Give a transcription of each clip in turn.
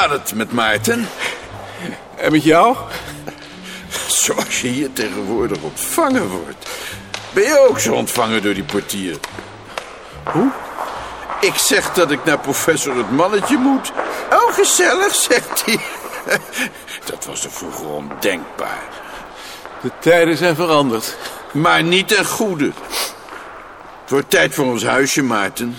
gaat het met Maarten? En met jou? Zoals je hier tegenwoordig ontvangen wordt. Ben je ook zo ontvangen door die portier? Hoe? Ik zeg dat ik naar professor het mannetje moet. Oh, gezellig, zegt hij. Dat was er vroeger ondenkbaar. De tijden zijn veranderd. Maar niet ten goede. Het wordt tijd voor ons huisje, Maarten.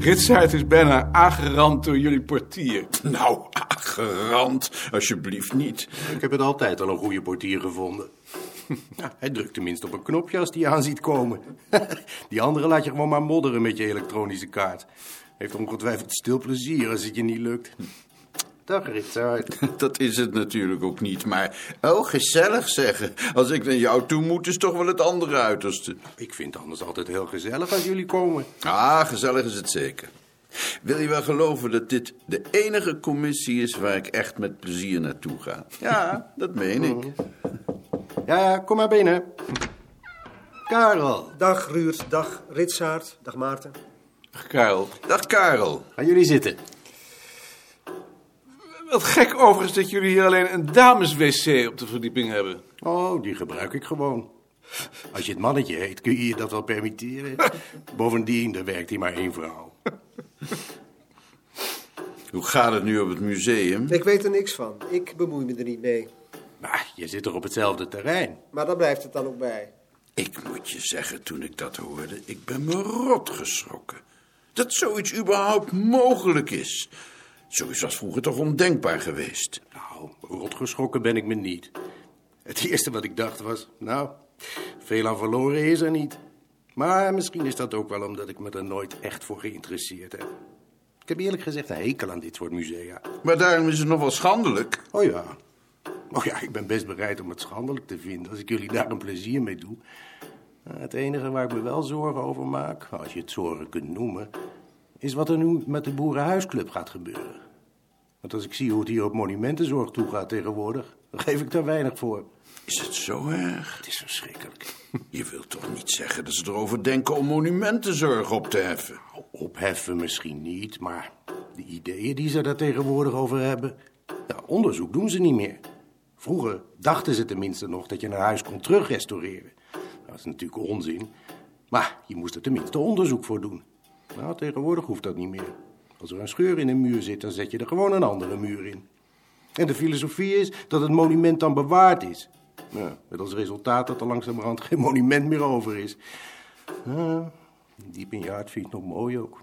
Ritsaert is bijna aangerand door jullie portier. Nou, aangerand, alsjeblieft niet. Ik heb het altijd al een goede portier gevonden. Hij drukt tenminste op een knopje als die aan ziet komen. Die andere laat je gewoon maar modderen met je elektronische kaart. Heeft ongetwijfeld stil plezier als het je niet lukt. Dag Ritsaard. Dat is het natuurlijk ook niet, maar... Oh, gezellig zeggen. Als ik naar jou toe moet, is toch wel het andere uiterste. Ik vind het anders altijd heel gezellig als jullie komen. Ah, gezellig is het zeker. Wil je wel geloven dat dit de enige commissie is waar ik echt met plezier naartoe ga? Ja, dat meen ik. Ja, ja, kom maar binnen. Karel, Dag Ruurt, dag Ritsaard, dag Maarten. Karel. Dag Karel. gaan jullie zitten. Wat gek overigens dat jullie hier alleen een dames-wc op de verdieping hebben. Oh, die gebruik ik gewoon. Als je het mannetje heet, kun je je dat wel permitteren. Bovendien, er werkt hier maar één vrouw. Hoe gaat het nu op het museum? Ik weet er niks van. Ik bemoei me er niet mee. Maar je zit toch op hetzelfde terrein? Maar daar blijft het dan ook bij. Ik moet je zeggen, toen ik dat hoorde, ik ben me rot geschrokken. Dat zoiets überhaupt mogelijk is. Zoiets was vroeger toch ondenkbaar geweest. Nou, rotgeschrokken ben ik me niet. Het eerste wat ik dacht was, nou, veel aan verloren is er niet. Maar misschien is dat ook wel omdat ik me er nooit echt voor geïnteresseerd heb. Ik heb eerlijk gezegd een hekel aan dit soort musea. Maar daarom is het nog wel schandelijk. Oh ja. Oh ja, ik ben best bereid om het schandelijk te vinden als ik jullie daar een plezier mee doe. Maar Het enige waar ik me wel zorgen over maak, als je het zorgen kunt noemen, is wat er nu met de Boerenhuisclub gaat gebeuren. Want als ik zie hoe het hier op monumentenzorg toegaat tegenwoordig, dan geef ik daar weinig voor. Is het zo erg? Het is verschrikkelijk. Je wilt toch niet zeggen dat ze erover denken om monumentenzorg op te heffen? Opheffen misschien niet, maar de ideeën die ze daar tegenwoordig over hebben, ja, onderzoek doen ze niet meer. Vroeger dachten ze tenminste nog dat je een huis kon terugrestaureren. Dat is natuurlijk onzin, maar je moest er tenminste onderzoek voor doen. Nou, tegenwoordig hoeft dat niet meer. Als er een scheur in een muur zit, dan zet je er gewoon een andere muur in. En de filosofie is dat het monument dan bewaard is. Ja, met als resultaat dat er langzamerhand geen monument meer over is. Ja, diep in je hart vind je het nog mooi ook.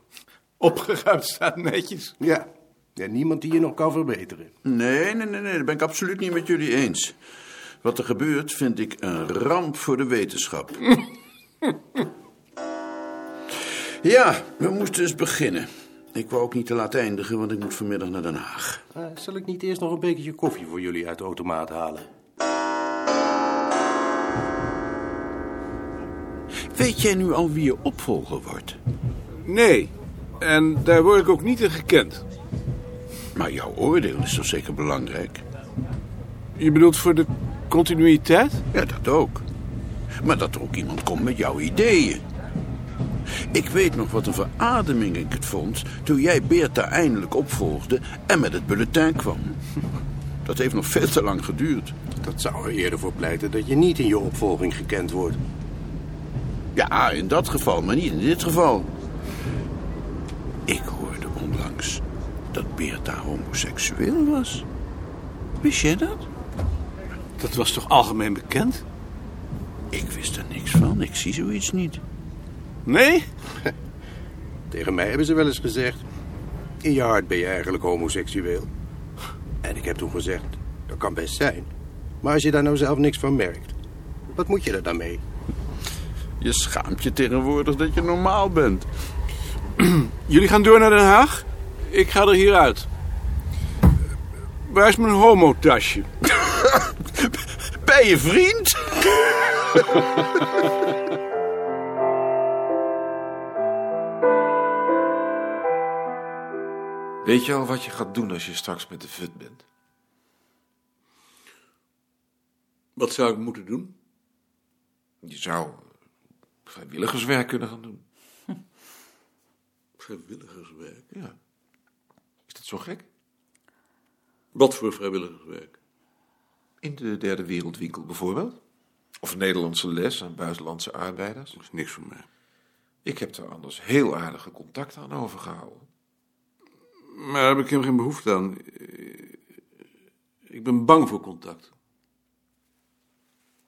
Opgeruimd staat netjes. Ja, ja niemand die je nog kan verbeteren. Nee, nee, nee, nee, dat ben ik absoluut niet met jullie eens. Wat er gebeurt vind ik een ramp voor de wetenschap. ja, we moesten eens beginnen. Ik wou ook niet te laat eindigen, want ik moet vanmiddag naar Den Haag. Eh, zal ik niet eerst nog een bekertje koffie voor jullie uit de automaat halen? Weet jij nu al wie je opvolger wordt? Nee. En daar word ik ook niet in gekend. Maar jouw oordeel is toch zeker belangrijk? Je bedoelt voor de continuïteit? Ja, dat ook. Maar dat er ook iemand komt met jouw ideeën. Ik weet nog wat een verademing ik het vond toen jij Beerta eindelijk opvolgde en met het bulletin kwam. Dat heeft nog veel te lang geduurd. Dat zou er eerder voor pleiten dat je niet in je opvolging gekend wordt. Ja, in dat geval, maar niet in dit geval. Ik hoorde onlangs dat Beerta homoseksueel was. Wist jij dat? Dat was toch algemeen bekend? Ik wist er niks van. Ik zie zoiets niet. Nee? Tegen mij hebben ze wel eens gezegd... in je hart ben je eigenlijk homoseksueel. En ik heb toen gezegd, dat kan best zijn. Maar als je daar nou zelf niks van merkt... wat moet je er dan mee? Je schaamt je tegenwoordig dat je normaal bent. Jullie gaan door naar Den Haag? Ik ga er hier uit. Waar is mijn homotasje? Bij je vriend? Weet je al wat je gaat doen als je straks met de fut bent? Wat zou ik moeten doen? Je zou vrijwilligerswerk kunnen gaan doen. Vrijwilligerswerk. Ja. Zo gek? Wat voor vrijwilligerswerk? In de derde wereldwinkel bijvoorbeeld? Of Nederlandse les aan buitenlandse arbeiders? Dat is niks voor mij. Ik heb er anders heel aardige contacten aan overgehouden. Daar heb ik helemaal geen behoefte aan. Ik ben bang voor contact.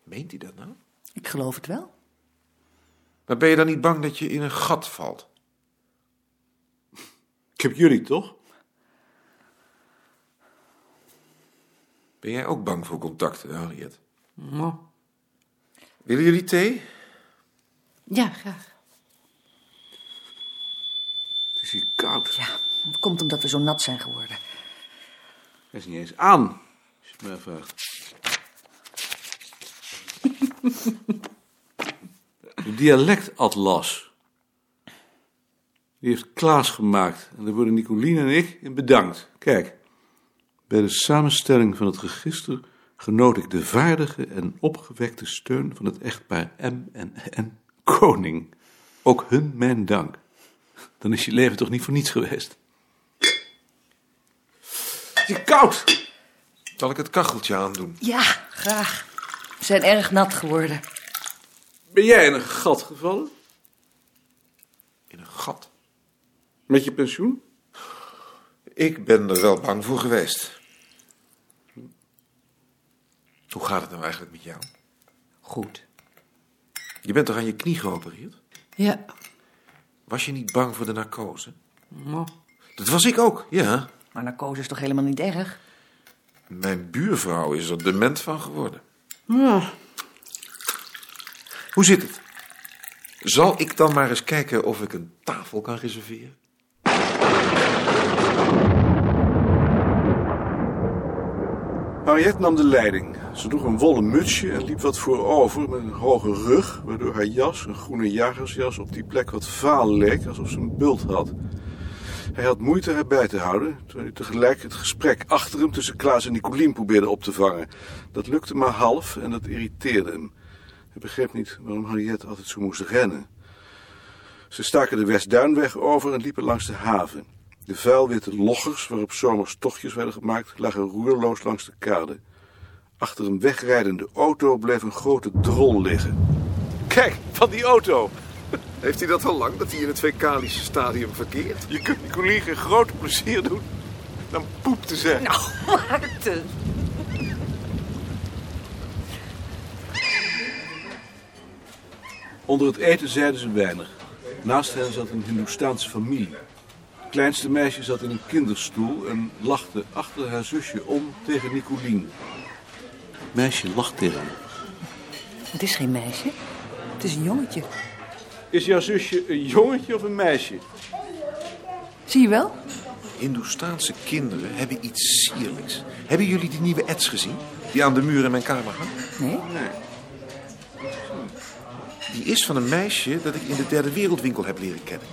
Meent hij dat nou? Ik geloof het wel. Maar ben je dan niet bang dat je in een gat valt? Ik heb jullie toch? Ben jij ook bang voor contacten, Harriet? Nou, Willen jullie thee? Ja, graag. het is hier koud. Ja, het komt omdat we zo nat zijn geworden. Hij is niet eens aan, als je het mij vraagt. De dialectatlas. Die heeft Klaas gemaakt. En daar worden Nicolien en ik in bedankt. Kijk, bij de samenstelling van het register genoot ik de vaardige en opgewekte steun van het echtpaar M en N Koning. Ook hun mijn dank. Dan is je leven toch niet voor niets geweest. Is koud. Zal ik het kacheltje aandoen? Ja, graag. We zijn erg nat geworden. Ben jij in een gat gevallen? In een gat? Met je pensioen? Ik ben er wel bang voor geweest. Hoe gaat het nou eigenlijk met jou? Goed. Je bent toch aan je knie geopereerd? Ja. Was je niet bang voor de narcose? Nou, Dat was ik ook, ja. Maar narcose is toch helemaal niet erg? Mijn buurvrouw is er dement van geworden. ja. Hoe zit het? Zal ik dan maar eens kijken of ik een tafel kan reserveren? Henriette nam de leiding. Ze droeg een wollen mutsje en liep wat voorover met een hoge rug, waardoor haar jas, een groene jagersjas, op die plek wat vaal leek, alsof ze een bult had. Hij had moeite haar bij te houden, terwijl hij tegelijk het gesprek achter hem tussen Klaas en Nicolien probeerde op te vangen. Dat lukte maar half en dat irriteerde hem. Hij begreep niet waarom Henriette altijd zo moest rennen. Ze staken de Westduinweg over en liepen langs de haven. De vuilwitte loggers, waarop zomers tochtjes werden gemaakt, lagen roerloos langs de kade. Achter een wegrijdende auto bleef een grote drol liggen. Kijk, van die auto! Heeft hij dat al lang, dat hij in het Fecalische stadium verkeert? Je kunt die collega een groot plezier doen dan poep te zeggen. Nou, Maarten. Onder het eten zeiden ze weinig. Naast hen zat een Hindoestaanse familie. Het kleinste meisje zat in een kinderstoel en lachte achter haar zusje om tegen Nicolien. Het meisje lacht tegen hem. Het is geen meisje. Het is een jongetje. Is jouw zusje een jongetje of een meisje? Zie je wel? Hindoestaanse kinderen hebben iets sierlijks. Hebben jullie die nieuwe ets gezien? Die aan de muur in mijn kamer hangt? Nee? Die is van een meisje dat ik in de derde wereldwinkel heb leren kennen.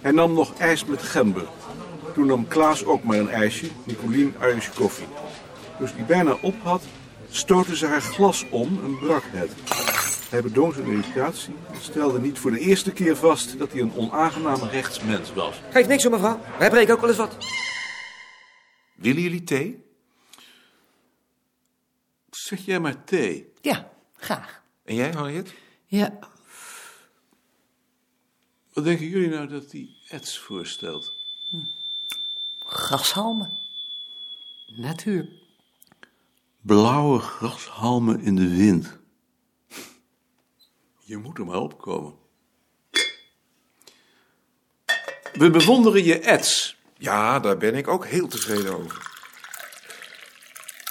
Hij nam nog ijs met gember. Toen nam Klaas ook maar een ijsje, Nicolien Irish koffie. Toen ze die bijna op had, stootte ze haar glas om en brak het. Hij bedong zijn irritatie en stelde niet voor de eerste keer vast dat hij een onaangename rechtsmens was. Geeft niks om mevrouw. Wij breken ook wel eens wat. Willen jullie thee? Zeg jij maar thee. Ja, graag. En jij, Harriet? Ja. Wat denken jullie nou dat die Eds voorstelt? Grashalmen. Natuur. Blauwe grashalmen in de wind. Je moet er maar opkomen. We bewonderen je Eds. Ja, daar ben ik ook heel tevreden over.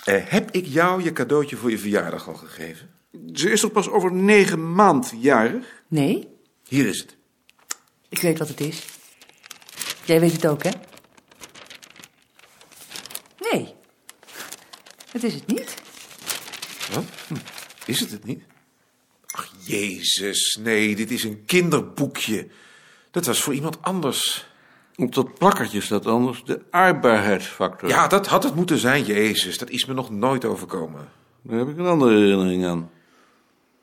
Eh, heb ik jou je cadeautje voor je verjaardag al gegeven? Ze is toch pas over negen maand jarig? Nee? Hier is het. Ik weet wat het is. Jij weet het ook, hè? Nee. Het is het niet. Wat? Hm, Is het het niet? Ach, jezus, nee, dit is een kinderboekje. Dat was voor iemand anders. Op dat plakkertje staat anders de aardbaarheidsfactor. Ja, dat had het moeten zijn, jezus. Dat is me nog nooit overkomen. Daar heb ik een andere herinnering aan.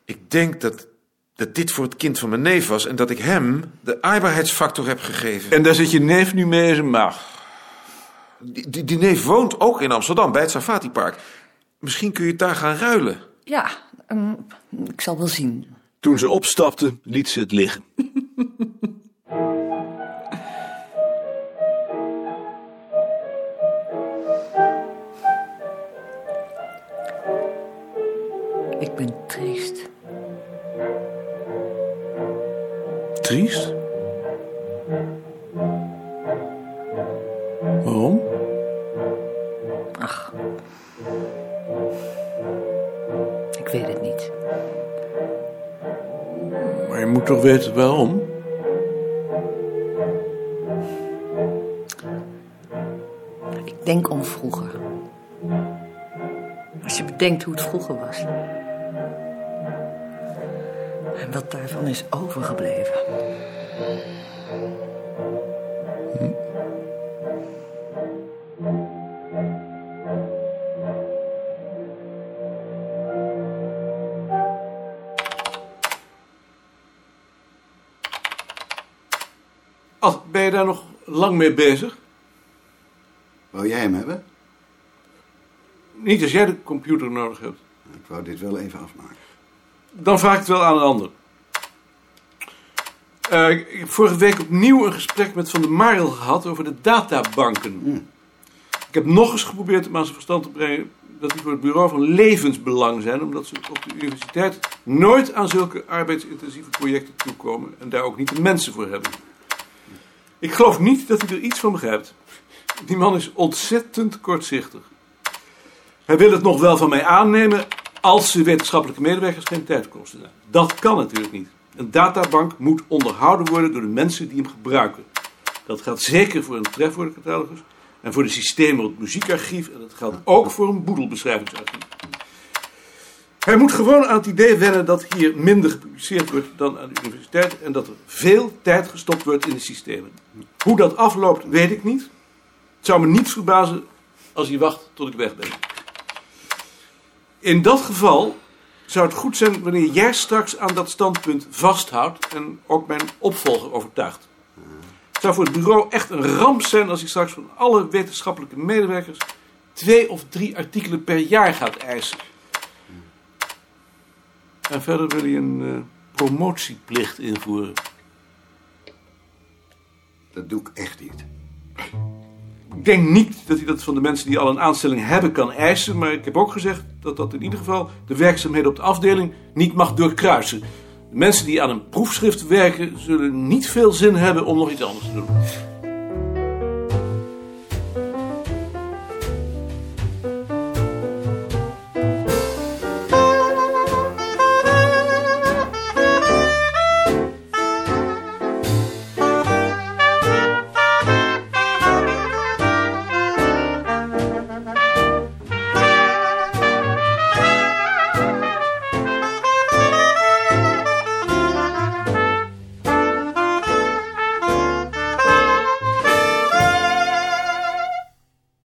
Ik denk dat, dat dit voor het kind van mijn neef was... en dat ik hem de aardbaarheidsfactor heb gegeven. En daar zit je neef nu mee in zijn maag. Die, die, die neef woont ook in Amsterdam, bij het Safati-park. Misschien kun je het daar gaan ruilen. Ja, ehm, ik zal wel zien. Toen ze opstapte, liet ze het liggen. Ik ben triest. Triest? Waarom? Ach. Ik weet het niet. Maar je moet toch weten waarom? Ik denk om vroeger. Als je bedenkt hoe het vroeger was. En wat daarvan is overgebleven. Ad, je daar nog lang mee bezig? Wou jij hem hebben? Niet als jij de computer nodig hebt. Ik wou dit wel even afmaken. Dan vraag ik het wel aan een ander. Eh, ik heb vorige week opnieuw een gesprek met Van der Marel gehad over de databanken. Ik heb nog eens geprobeerd om aan zijn verstand te brengen dat die voor het bureau van levensbelang zijn, omdat ze op de universiteit nooit aan zulke arbeidsintensieve projecten toekomen en daar ook niet de mensen voor hebben. Ik geloof niet dat hij er iets van begrijpt. Die man is ontzettend kortzichtig. Hij wil het nog wel van mij aannemen als de wetenschappelijke medewerkers geen tijd kosten. Dat kan natuurlijk niet. Een databank moet onderhouden worden door de mensen die hem gebruiken. Dat geldt zeker voor een trefwoordencatalogus en voor de systemen op het muziekarchief en dat geldt ook voor een boedelbeschrijvingsarchief. Hij moet gewoon aan het idee wennen dat hier minder gepubliceerd wordt dan aan de universiteit en dat er veel tijd gestopt wordt in de systemen. Hoe dat afloopt, weet ik niet. Het zou me niet verbazen als hij wacht tot ik weg ben. In dat geval zou het goed zijn wanneer jij straks aan dat standpunt vasthoudt en ook mijn opvolger overtuigt. Het zou voor het bureau echt een ramp zijn als hij straks van alle wetenschappelijke medewerkers twee of drie artikelen per jaar gaat eisen. En verder wil hij een eh, promotieplicht invoeren. Dat doe ik echt niet. Ik denk niet dat hij dat van de mensen die al een aanstelling hebben kan eisen, maar ik heb ook gezegd dat dat in ieder geval de werkzaamheden op de afdeling niet mag doorkruisen. De mensen die aan een proefschrift werken zullen niet veel zin hebben om nog iets anders te doen.